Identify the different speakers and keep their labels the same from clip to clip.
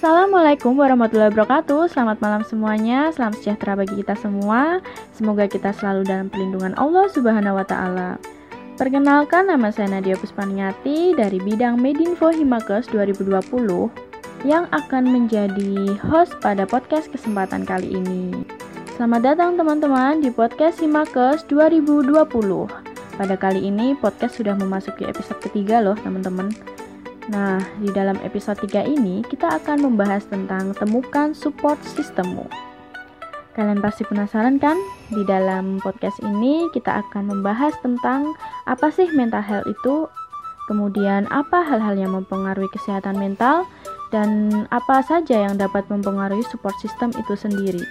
Speaker 1: Assalamualaikum warahmatullahi wabarakatuh Selamat malam semuanya Salam sejahtera bagi kita semua Semoga kita selalu dalam perlindungan Allah Subhanahu wa Ta'ala. Perkenalkan, nama saya Nadia Puspaniati dari bidang Medinfo Himakes 2020 yang akan menjadi host pada podcast kesempatan kali ini. Selamat datang teman-teman di podcast Himakes 2020. Pada kali ini podcast sudah memasuki episode ketiga loh teman-teman. Nah, di dalam episode 3 ini kita akan membahas tentang temukan support sistemmu. Kalian pasti penasaran kan? Di dalam podcast ini kita akan membahas tentang apa sih mental health itu, kemudian apa hal-hal yang mempengaruhi kesehatan mental, dan apa saja yang dapat mempengaruhi support system itu sendiri.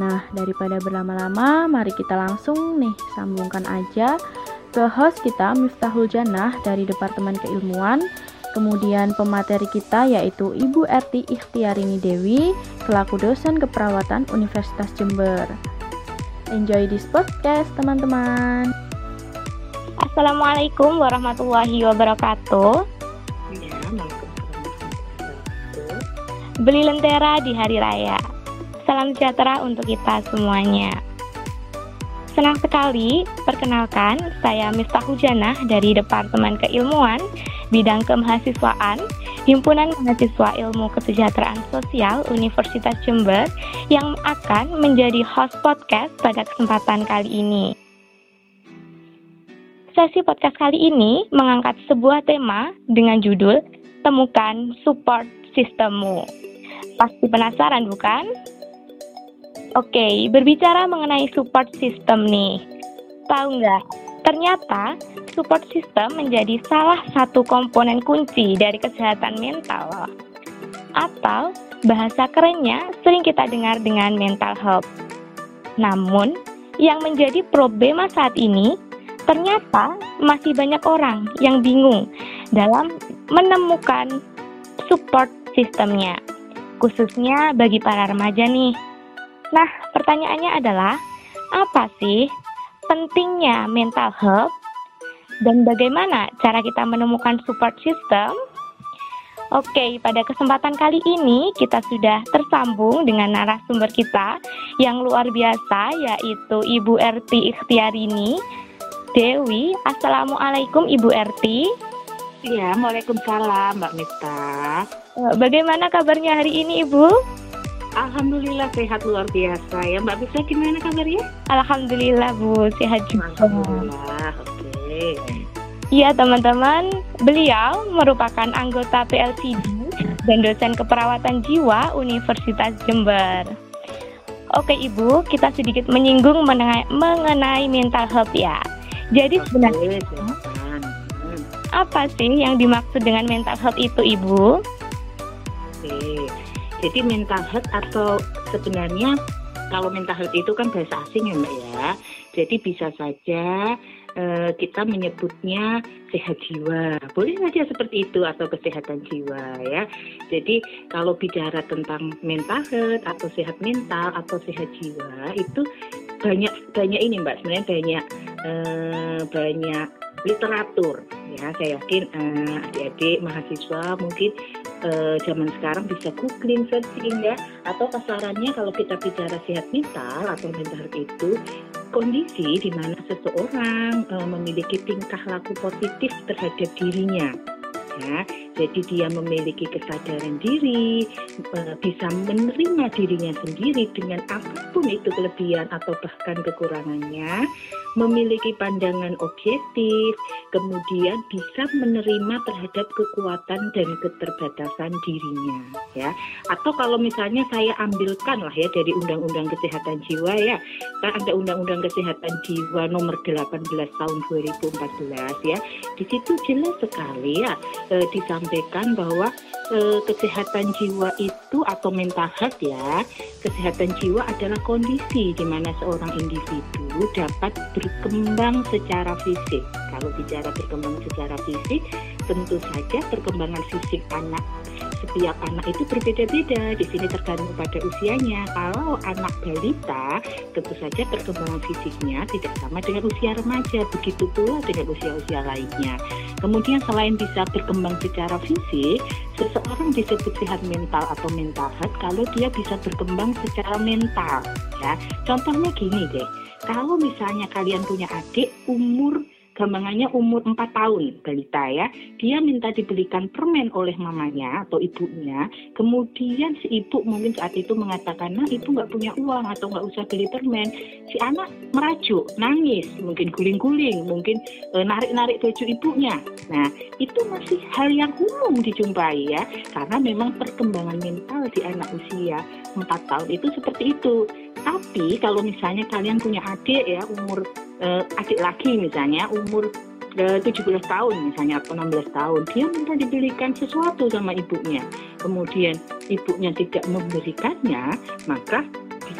Speaker 1: Nah, daripada berlama-lama, mari kita langsung nih sambungkan aja ke host kita Miftahul Jannah dari Departemen Keilmuan Kemudian pemateri kita yaitu Ibu Erti Ikhtiarini Dewi selaku dosen keperawatan Universitas Jember. Enjoy this podcast teman-teman.
Speaker 2: Assalamualaikum warahmatullahi wabarakatuh. Beli lentera di hari raya. Salam sejahtera untuk kita semuanya. Senang sekali, perkenalkan saya Miftah Hujanah dari Departemen Keilmuan, Bidang Kemahasiswaan, Himpunan Mahasiswa Ilmu Kesejahteraan Sosial Universitas Jember yang akan menjadi host podcast pada kesempatan kali ini. Sesi podcast kali ini mengangkat sebuah tema dengan judul Temukan Support Sistemmu. Pasti penasaran bukan? Oke, berbicara mengenai support system nih. Tahu nggak? Ternyata support system menjadi salah satu komponen kunci dari kesehatan mental. Atau bahasa kerennya sering kita dengar dengan mental health. Namun, yang menjadi problema saat ini ternyata masih banyak orang yang bingung dalam menemukan support sistemnya, khususnya bagi para remaja nih Nah, pertanyaannya adalah apa sih pentingnya mental health dan bagaimana cara kita menemukan support system? Oke, pada kesempatan kali ini kita sudah tersambung dengan narasumber kita yang luar biasa yaitu Ibu Erti Ikhtiarini Dewi. Assalamualaikum Ibu Erti.
Speaker 3: Ya, Waalaikumsalam Mbak Mita.
Speaker 2: Eh, bagaimana kabarnya hari ini Ibu?
Speaker 3: Alhamdulillah sehat luar biasa ya Mbak Bisa gimana kabarnya?
Speaker 2: Alhamdulillah Bu sehat juga.
Speaker 3: Alhamdulillah.
Speaker 2: Iya teman-teman, beliau merupakan anggota PLCD dan dosen keperawatan jiwa Universitas Jember. Oke Ibu, kita sedikit menyinggung mengenai mental health ya. Jadi sebenarnya apa sih yang dimaksud dengan mental health itu Ibu?
Speaker 3: Oke. Jadi mental health atau sebenarnya kalau mental health itu kan bahasa asing ya mbak ya. Jadi bisa saja uh, kita menyebutnya sehat jiwa. Boleh saja seperti itu atau kesehatan jiwa ya. Jadi kalau bicara tentang mental health atau sehat mental atau sehat jiwa itu banyak banyak ini mbak sebenarnya banyak uh, banyak literatur ya saya yakin uh, adik-adik mahasiswa mungkin uh, zaman sekarang bisa googling, searching ya. Atau kasarannya kalau kita bicara sehat mental atau mental itu kondisi di mana seseorang uh, memiliki tingkah laku positif terhadap dirinya. Ya, jadi dia memiliki kesadaran diri, uh, bisa menerima dirinya sendiri dengan apa pun itu kelebihan atau bahkan kekurangannya, memiliki pandangan objektif, kemudian bisa menerima terhadap kekuatan dan keterbatasan dirinya ya. Atau kalau misalnya saya ambilkan lah ya dari Undang-Undang Kesehatan Jiwa ya. Kan ada Undang-Undang Kesehatan Jiwa nomor 18 tahun 2014 ya. Di situ jelas sekali ya e, disampaikan bahwa e, kesehatan jiwa itu atau mental health ya. Kesehatan jiwa adalah kondisi di mana seorang individu dapat berkembang secara fisik. Kalau bicara berkembang secara fisik, tentu saja perkembangan fisik anak setiap anak itu berbeda-beda. Di sini tergantung pada usianya. Kalau anak balita, tentu saja perkembangan fisiknya tidak sama dengan usia remaja. Begitu pula dengan usia-usia lainnya. Kemudian selain bisa berkembang secara fisik, seseorang disebut sehat mental atau mental health kalau dia bisa berkembang secara mental. Ya, contohnya gini deh. Kalau misalnya kalian punya adik umur gampangannya umur 4 tahun balita ya. Dia minta dibelikan permen oleh mamanya atau ibunya. Kemudian si ibu mungkin saat itu mengatakan nah ibu nggak punya uang atau nggak usah beli permen. Si anak merajuk nangis mungkin guling-guling mungkin e, narik-narik baju ibunya. Nah itu masih hal yang umum dijumpai ya karena memang perkembangan mental di anak usia 4 tahun itu seperti itu tapi kalau misalnya kalian punya adik ya umur uh, adik lagi misalnya umur uh, 17 tahun misalnya atau 16 tahun dia minta dibelikan sesuatu sama ibunya. Kemudian ibunya tidak memberikannya maka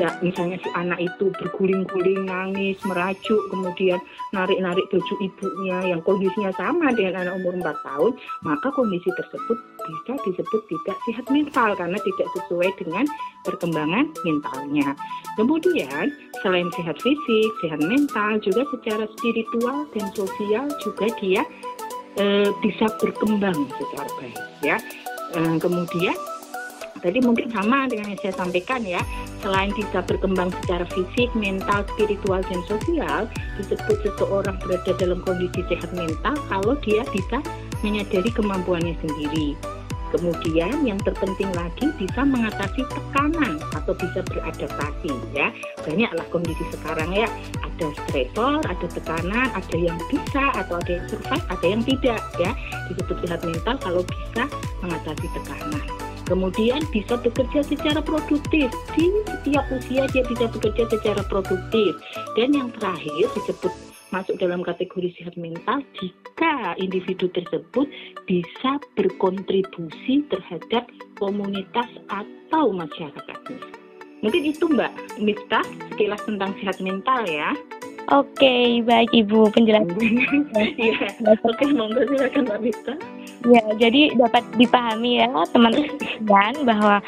Speaker 3: jika misalnya si anak itu berguling-guling nangis merajuk kemudian narik-narik baju ibunya yang kondisinya sama dengan anak umur 4 tahun maka kondisi tersebut bisa disebut tidak sehat mental karena tidak sesuai dengan perkembangan mentalnya. Kemudian selain sehat fisik sehat mental juga secara spiritual dan sosial juga dia e, bisa berkembang secara baik ya. E, kemudian Tadi mungkin sama dengan yang saya sampaikan ya, selain bisa berkembang secara fisik, mental, spiritual, dan sosial, disebut seseorang berada dalam kondisi sehat mental kalau dia bisa menyadari kemampuannya sendiri. Kemudian yang terpenting lagi bisa mengatasi tekanan atau bisa beradaptasi ya. Banyaklah kondisi sekarang ya, ada stresor, ada tekanan, ada yang bisa atau ada yang survive, ada yang tidak ya. Disebut sehat mental kalau bisa mengatasi tekanan. Kemudian bisa bekerja secara produktif. Di setiap usia dia bisa bekerja secara produktif. Dan yang terakhir disebut masuk dalam kategori sehat mental jika individu tersebut bisa berkontribusi terhadap komunitas atau masyarakatnya. Mungkin itu Mbak Miftah sekilas tentang sehat mental ya.
Speaker 2: Oke, baik Ibu penjelasan.
Speaker 3: Iya. Oke, monggo silakan Mbak Miftah.
Speaker 2: Ya, jadi dapat dipahami ya teman-teman bahwa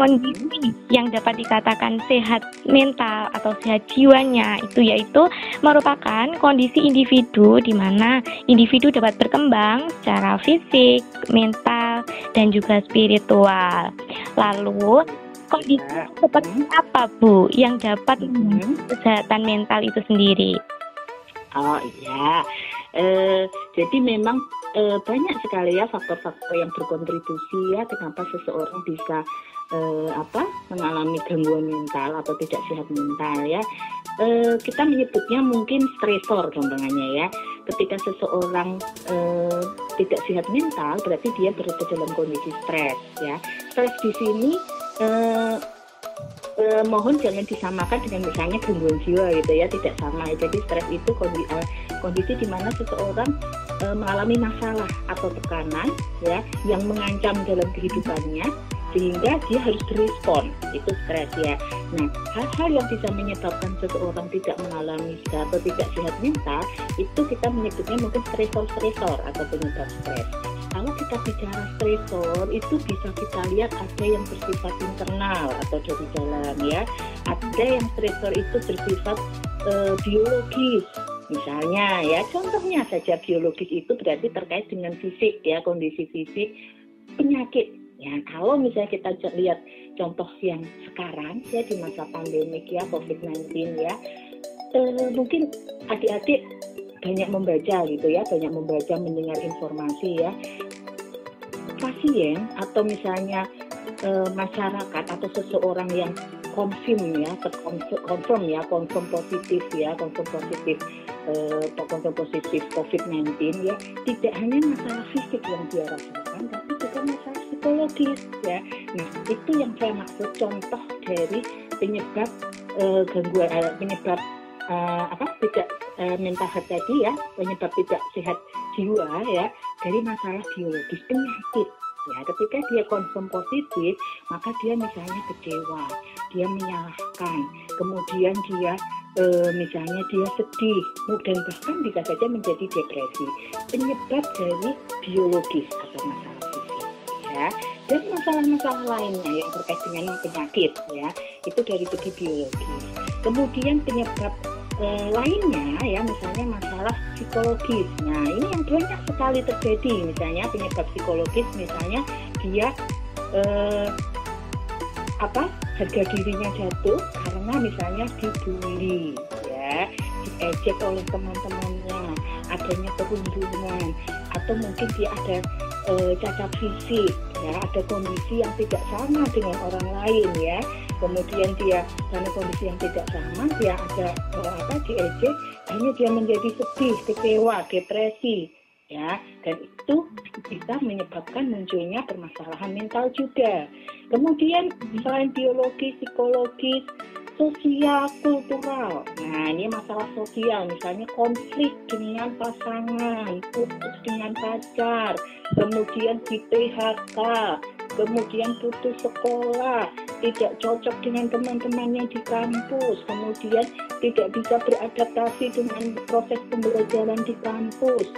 Speaker 2: kondisi yang dapat dikatakan sehat mental atau sehat jiwanya itu yaitu merupakan kondisi individu di mana individu dapat berkembang secara fisik, mental, dan juga spiritual. Lalu kondisi ya. seperti apa Bu yang dapat hmm. kesehatan mental itu sendiri?
Speaker 3: Oh iya, eh, jadi memang eh, banyak sekali ya faktor-faktor yang berkontribusi ya kenapa seseorang bisa eh, apa mengalami gangguan mental atau tidak sehat mental ya. Eh, kita menyebutnya mungkin stresor gampangannya ya. Ketika seseorang eh, tidak sehat mental berarti dia berada dalam kondisi stres ya. Stres di sini eh, mohon jangan disamakan dengan misalnya gangguan jiwa gitu ya tidak sama. Jadi stres itu kondisi, eh, kondisi di mana seseorang eh, mengalami masalah atau tekanan ya yang mengancam dalam kehidupannya sehingga dia harus berespon. Itu stres ya. Nah hal-hal yang bisa menyebabkan seseorang tidak mengalami atau tidak sehat mental itu kita menyebutnya mungkin stresor-stresor atau penyebab stres kita bicara stresor itu bisa kita lihat ada yang bersifat internal atau dari dalam ya. Ada yang stresor itu bersifat e, biologis misalnya ya. Contohnya saja biologis itu berarti terkait dengan fisik ya kondisi fisik penyakit. Ya kalau misalnya kita lihat contoh yang sekarang ya di masa pandemik ya COVID-19 ya e, mungkin adik-adik banyak membaca gitu ya, banyak membaca, mendengar informasi ya. Pasien atau misalnya e, masyarakat atau seseorang yang confirm ya, confirm ya, confirm positif ya, confirm positif eh, confirm positif COVID-19 ya, tidak hanya masalah fisik yang dia rasakan, tapi juga masalah psikologis ya. Nah itu yang saya maksud contoh dari penyebab eh, gangguan eh, penyebab uh, apa tidak uh, mental health tadi ya penyebab tidak sehat jiwa ya dari masalah biologis penyakit. Ya ketika dia konsum positif maka dia misalnya kecewa dia menyalahkan. Kemudian dia e, misalnya dia sedih dan bahkan bisa saja menjadi depresi. Penyebab dari biologis atau masalah fisik ya. Dan masalah-masalah lainnya yang terkait dengan penyakit ya. Itu dari segi biologi kemudian penyebab eh, lainnya ya misalnya masalah psikologis nah ini yang banyak sekali terjadi misalnya penyebab psikologis misalnya dia eh, apa harga dirinya jatuh karena misalnya dibully ya diejek oleh teman-temannya adanya perundungan atau mungkin dia ada e, cacat fisik ya ada kondisi yang tidak sama dengan orang lain ya kemudian dia karena kondisi yang tidak sama dia ada e, apa diejek hanya dia menjadi sedih kecewa depresi ya. Dan itu bisa menyebabkan munculnya permasalahan mental juga. Kemudian selain biologi psikologis sosial kultural. Nah, ini masalah sosial, misalnya konflik dengan pasangan, putus dengan pacar, kemudian di PHK, kemudian putus sekolah, tidak cocok dengan teman-temannya di kampus, kemudian tidak bisa beradaptasi dengan proses pembelajaran di kampus,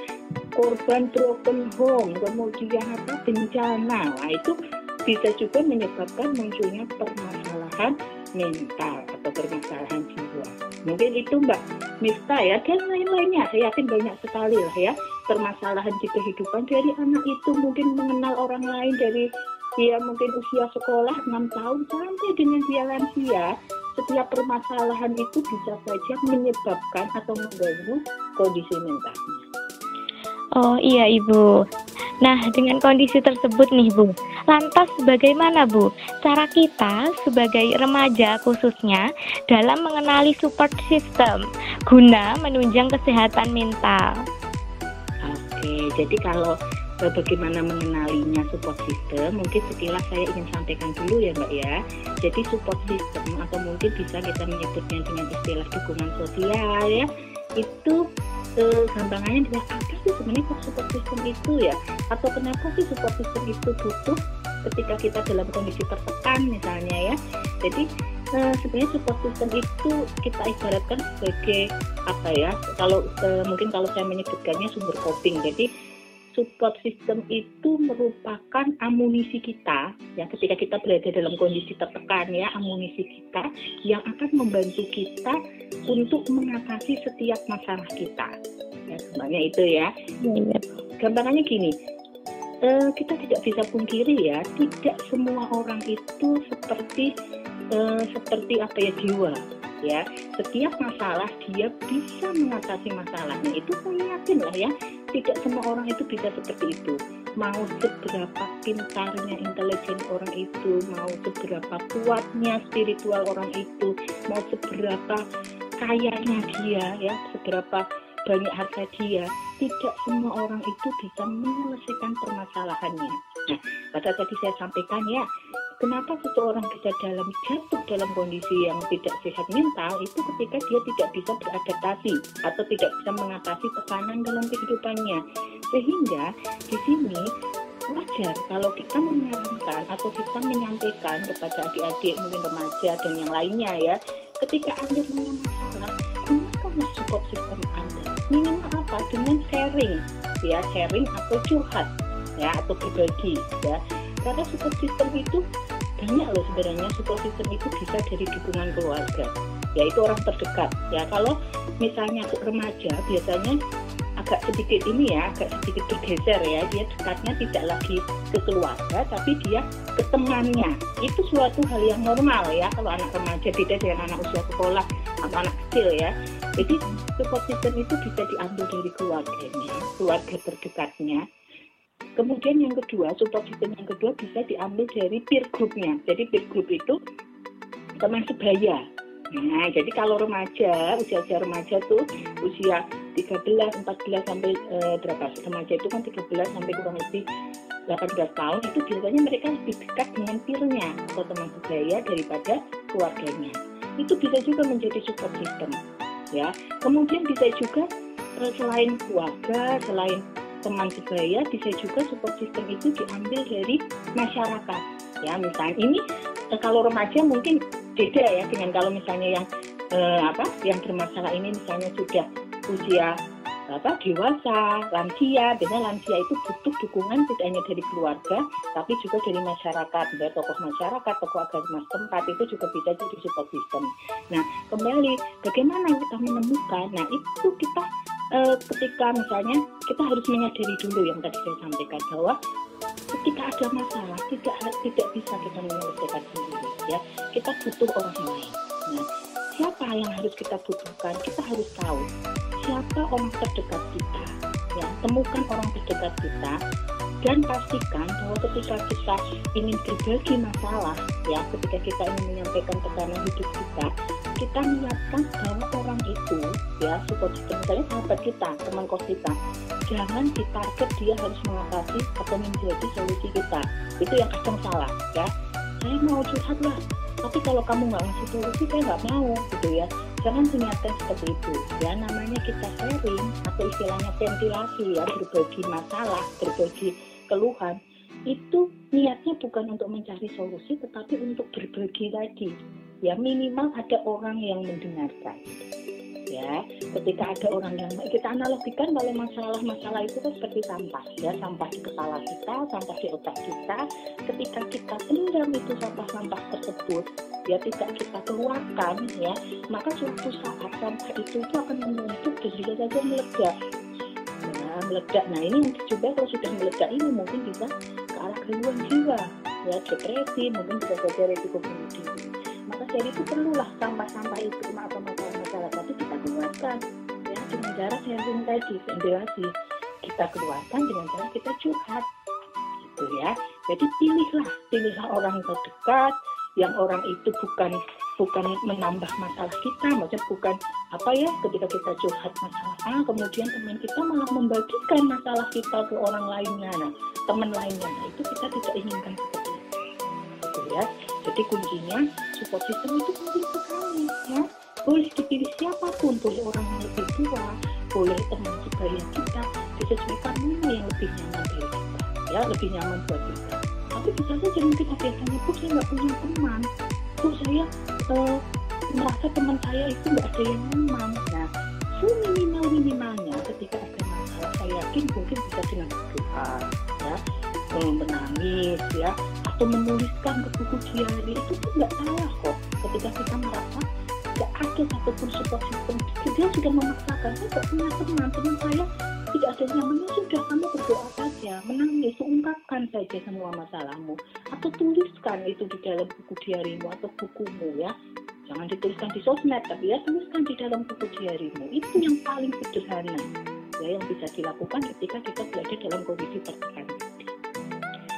Speaker 3: korban broken home, kemudian apa bencana. Nah, itu bisa juga menyebabkan munculnya permasalahan mental atau permasalahan jiwa. Mungkin itu Mbak Mista ya dan lain-lainnya. Saya yakin banyak sekali lah ya permasalahan di kehidupan dari anak itu mungkin mengenal orang lain dari dia mungkin usia sekolah 6 tahun sampai dengan dia lansia setiap permasalahan itu bisa saja menyebabkan atau mengganggu kondisi mentalnya.
Speaker 2: Oh iya Ibu. Nah, dengan kondisi tersebut nih Bu, lantas bagaimana Bu cara kita sebagai remaja khususnya dalam mengenali support system guna menunjang kesehatan mental?
Speaker 3: Oke, jadi kalau bagaimana mengenalinya support system, mungkin sekilas saya ingin sampaikan dulu ya Mbak ya. Jadi support system atau mungkin bisa kita menyebutnya dengan istilah dukungan sosial ya, itu eh, gampangannya adalah apa sih sebenarnya support system itu ya? Atau kenapa sih support system itu butuh ketika kita dalam kondisi tertekan misalnya ya? Jadi eh, sebenarnya support system itu kita ibaratkan sebagai apa ya kalau eh, mungkin kalau saya menyebutkannya sumber coping. Jadi support system itu merupakan amunisi kita ya ketika kita berada dalam kondisi tertekan ya amunisi kita yang akan membantu kita untuk mengatasi setiap masalah kita. Ya sebenarnya itu ya, ya, gambarannya gini uh, kita tidak bisa pungkiri ya tidak semua orang itu seperti uh, seperti apa ya jiwa ya. Setiap masalah dia bisa mengatasi masalahnya. Itu saya yakin lah ya tidak semua orang itu bisa seperti itu. Mau seberapa pintarnya intelijen orang itu mau seberapa kuatnya spiritual orang itu mau seberapa kayanya dia ya seberapa banyak harta dia tidak semua orang itu bisa menyelesaikan permasalahannya. Nah pada tadi saya sampaikan ya kenapa seseorang bisa dalam jatuh dalam kondisi yang tidak sehat mental itu ketika dia tidak bisa beradaptasi atau tidak bisa mengatasi tekanan dalam kehidupannya? Sehingga di sini wajar kalau kita menyarankan atau kita menyampaikan kepada adik-adik mungkin remaja dan yang lainnya ya ketika anda punya masalah gunakanlah support system anda? Minimal apa? Dengan sharing ya sharing atau curhat ya atau berbagi ya karena support system itu banyak loh sebenarnya. Support system itu bisa dari dukungan keluarga yaitu orang terdekat. Ya kalau misalnya remaja biasanya agak sedikit ini ya agak sedikit bergeser ya dia dekatnya tidak lagi ke keluarga tapi dia ke temannya. Itu suatu hal yang normal ya kalau anak remaja beda dengan anak usia sekolah atau anak kecil ya. Jadi support system itu bisa diambil dari keluarganya keluarga terdekatnya Kemudian yang kedua, support system yang kedua bisa diambil dari peer groupnya. Jadi peer group itu teman sebaya. Nah, jadi kalau remaja, usia-usia remaja tuh usia 13, 14 sampai e, berapa? Remaja itu kan 13 sampai kurang lebih 18 tahun itu biasanya mereka lebih dekat dengan peernya atau teman sebaya daripada keluarganya. Itu bisa juga menjadi support system. Ya, kemudian bisa juga e, selain keluarga, selain teman sebaya bisa juga support system itu diambil dari masyarakat ya misalnya ini eh, kalau remaja mungkin beda ya dengan kalau misalnya yang eh, apa yang bermasalah ini misalnya sudah usia apa dewasa, lansia. Biasanya lansia itu butuh dukungan tidak hanya dari keluarga, tapi juga dari masyarakat, dari tokoh masyarakat, tokoh agama setempat itu juga bisa jadi support system. Nah, kembali bagaimana kita menemukan? Nah, itu kita eh, ketika misalnya kita harus menyadari dulu yang tadi saya sampaikan bahwa ketika ada masalah tidak tidak bisa kita menyelesaikan sendiri ya. Kita butuh orang lain nah siapa yang harus kita butuhkan? Kita harus tahu siapa orang terdekat kita ya. Temukan orang terdekat kita dan pastikan bahwa ketika kita ingin berbagi masalah ya ketika kita ingin menyampaikan tekanan hidup kita kita niatkan bahwa orang itu ya support system. Misalnya sahabat kita teman kos kita jangan ditarget dia harus mengatasi atau menjadi solusi kita. Itu yang kadang salah ya. Saya mau curhat lah tapi kalau kamu nggak ngasih solusi saya nggak mau gitu ya. Jangan diniatkan seperti itu ya. Namanya kita sharing atau istilahnya ventilasi ya. Berbagi masalah berbagi keluhan. Itu niatnya bukan untuk mencari solusi tetapi untuk berbagi tadi ya minimal ada orang yang mendengarkan. Ya ketika ada orang yang kita analogikan kalau masalah-masalah itu kan seperti sampah. Ya sampah di kepala kita sampah di otak kita. Ketika kita pendam itu sampah-sampah tersebut ya tidak kita keluarkan ya maka suatu saat sampah itu itu akan menumpuk dan juga saja meledak. Nah meledak. Nah ini coba kalau sudah meledak ini mungkin bisa ke arah gangguan jiwa ya depresi mungkin bisa saja resiko bunuh diri jadi itu perlulah sampah-sampah itu atau masalah-masalah tadi kita keluarkan. Ya dengan cara sharing tadi ventilasi kita keluarkan dengan cara kita curhat gitu ya. Jadi pilihlah pilihlah orang yang terdekat yang orang itu bukan bukan menambah masalah kita, maksudnya bukan apa ya ketika kita curhat masalah A, kemudian teman kita malah membagikan masalah kita ke orang lainnya, nah teman lainnya, nah itu kita tidak inginkan Jadi kuncinya support system itu penting sekali ya. Boleh dipilih siapa pun, boleh orang yang lebih tua, boleh teman sebaya kita, disesuaikan mana yang lebih nyaman dari kita, ya lebih nyaman buat kita. Tapi bisa saja mungkin ada yang tanya, saya nggak punya teman, kok saya uh, merasa teman saya itu nggak ada yang nyaman. Nah, seminimal minimalnya ketika ada masalah, saya yakin mungkin bisa dengan doa, ya, menangis, ya, atau menuliskan ke buku diary itu tuh nggak salah kok. Ketika kita merasa nggak ada satupun support system, dia sudah memaksakan. Saya nggak punya teman, teman saya tidak ada nyamannya sudah kamu berdoa saja, menangis, ungkapkan saja semua masalahmu, atau tuliskan itu di dalam buku diarimu atau bukumu ya. Jangan dituliskan di sosmed, tapi ya tuliskan di dalam buku diarimu. Itu yang paling sederhana ya yang bisa dilakukan ketika kita berada dalam kondisi tertekan.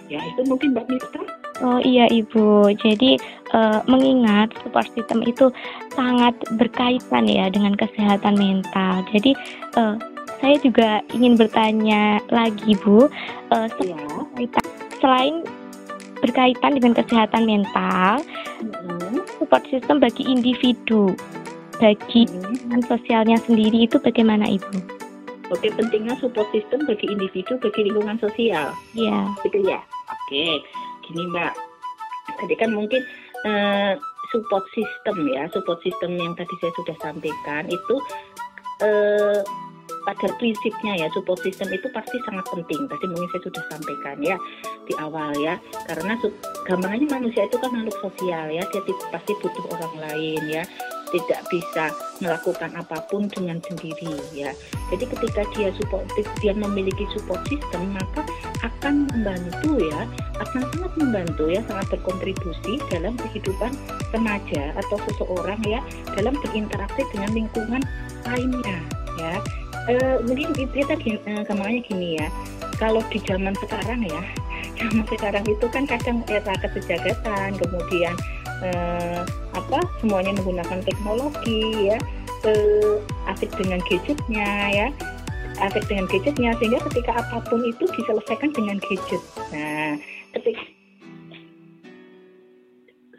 Speaker 3: Ya itu mungkin Mbak Mita.
Speaker 2: Oh iya Ibu, jadi uh, mengingat support system itu sangat berkaitan ya dengan kesehatan mental. Jadi uh, saya juga ingin bertanya lagi Bu, uh,
Speaker 3: Ya.
Speaker 2: selain berkaitan dengan kesehatan mental,
Speaker 3: Mhm.
Speaker 2: support system bagi individu, bagi lingkungan sosialnya sendiri itu bagaimana Ibu?
Speaker 3: Oke, pentingnya support system bagi individu, bagi lingkungan sosial.
Speaker 2: Ya,
Speaker 3: gitu ya. Oke gini mbak. Tadi kan mungkin eh, support system ya support system yang tadi saya sudah sampaikan itu eh, pada prinsipnya ya support system itu pasti sangat penting. Tadi mungkin saya sudah sampaikan ya di awal ya. Karena gampangannya manusia itu kan makhluk sosial ya dia ti- pasti butuh orang lain ya tidak bisa melakukan apa pun dengan sendiri ya. Jadi ketika dia support dia memiliki support system maka akan membantu ya. Akan sangat membantu ya sangat berkontribusi dalam kehidupan remaja atau seseorang ya dalam berinteraksi dengan lingkungan lainnya ya. E, mungkin kita gini, e, gampangnya gini ya. Kalau di zaman sekarang ya zaman sekarang itu kan kadang era kesejahteraan kemudian eh, apa semuanya menggunakan teknologi ya eh, asik dengan gadgetnya ya asik dengan gadgetnya sehingga ketika apa pun itu diselesaikan dengan gadget nah ketika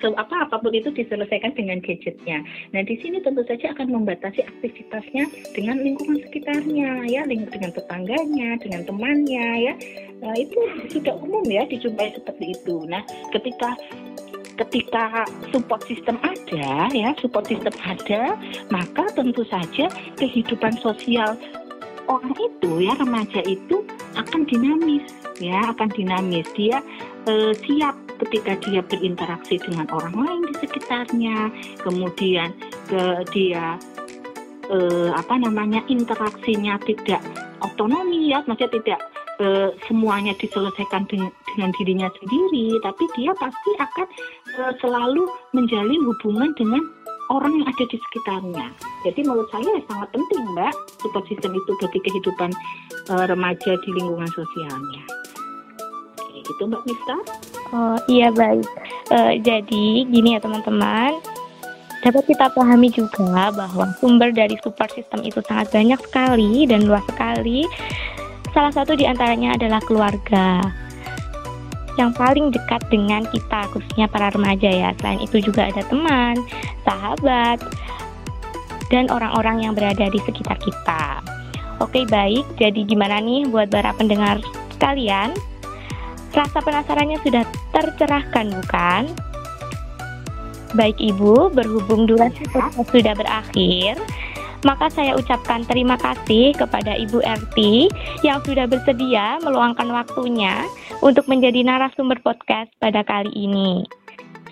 Speaker 3: so, apa apa pun itu diselesaikan dengan gadgetnya. Nah di sini tentu saja akan membatasi aktivitasnya dengan lingkungan sekitarnya, ya, dengan tetangganya, dengan temannya, ya. Nah itu sudah umum ya dijumpai seperti itu. Nah ketika ketika support system ada, ya support system ada, maka tentu saja kehidupan sosial orang itu ya remaja itu akan dinamis ya akan dinamis. Dia eh, siap ketika dia berinteraksi dengan orang lain di sekitarnya kemudian ke dia eh, apa namanya interaksinya tidak otonomi ya maksudnya tidak eh, semuanya diselesaikan dengan, dengan dirinya sendiri tapi dia pasti akan eh, selalu menjalin hubungan dengan orang yang ada di sekitarnya. Jadi menurut saya sangat penting, Mbak, support system itu bagi kehidupan uh, remaja di lingkungan sosialnya. Gitu Mbak Mista.
Speaker 2: Oh iya baik. Uh, jadi gini ya teman-teman. Dapat kita pahami juga bahwa sumber dari support system itu sangat banyak sekali dan luas sekali. Salah satu di antaranya adalah keluarga yang paling dekat dengan kita, khususnya para remaja ya. Selain itu juga ada teman, sahabat, dan orang-orang yang berada di sekitar kita. Oke baik, jadi gimana nih buat para pendengar sekalian? Rasa penasarannya sudah tercerahkan bukan? Baik Ibu, berhubung durasi sudah berakhir, maka saya ucapkan terima kasih kepada Ibu RT yang sudah bersedia meluangkan waktunya untuk menjadi narasumber podcast pada kali ini.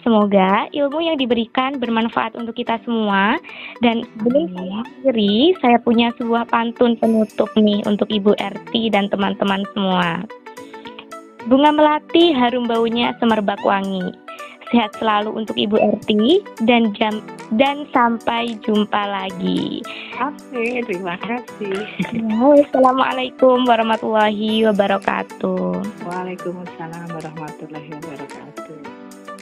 Speaker 2: Semoga ilmu yang diberikan bermanfaat untuk kita semua dan sebelum saya akhiri, saya punya sebuah pantun penutup nih untuk Ibu RT dan teman-teman semua. Bunga melati harum baunya semerbak wangi Sehat selalu untuk Ibu Erti dan jam dan sampai jumpa lagi.
Speaker 3: Oke, terima kasih.
Speaker 2: Assalamualaikum warahmatullahi wabarakatuh.
Speaker 3: Waalaikumsalam warahmatullahi wabarakatuh.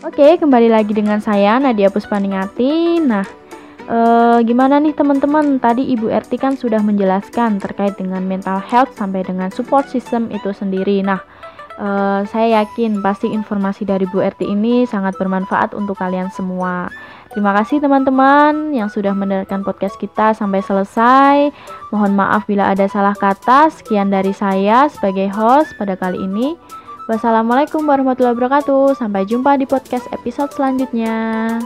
Speaker 1: Oke, kembali lagi dengan saya Nadia Puspaningati. Nah, eh, gimana nih teman-teman? Tadi Ibu Erti kan sudah menjelaskan terkait dengan mental health sampai dengan support system itu sendiri. Nah, Uh, saya yakin pasti informasi dari Bu RT ini sangat bermanfaat untuk kalian semua. Terima kasih teman-teman yang sudah mendengarkan podcast kita sampai selesai. Mohon maaf bila ada salah kata. Sekian dari saya sebagai host pada kali ini. Wassalamualaikum warahmatullahi wabarakatuh. Sampai jumpa di podcast episode selanjutnya.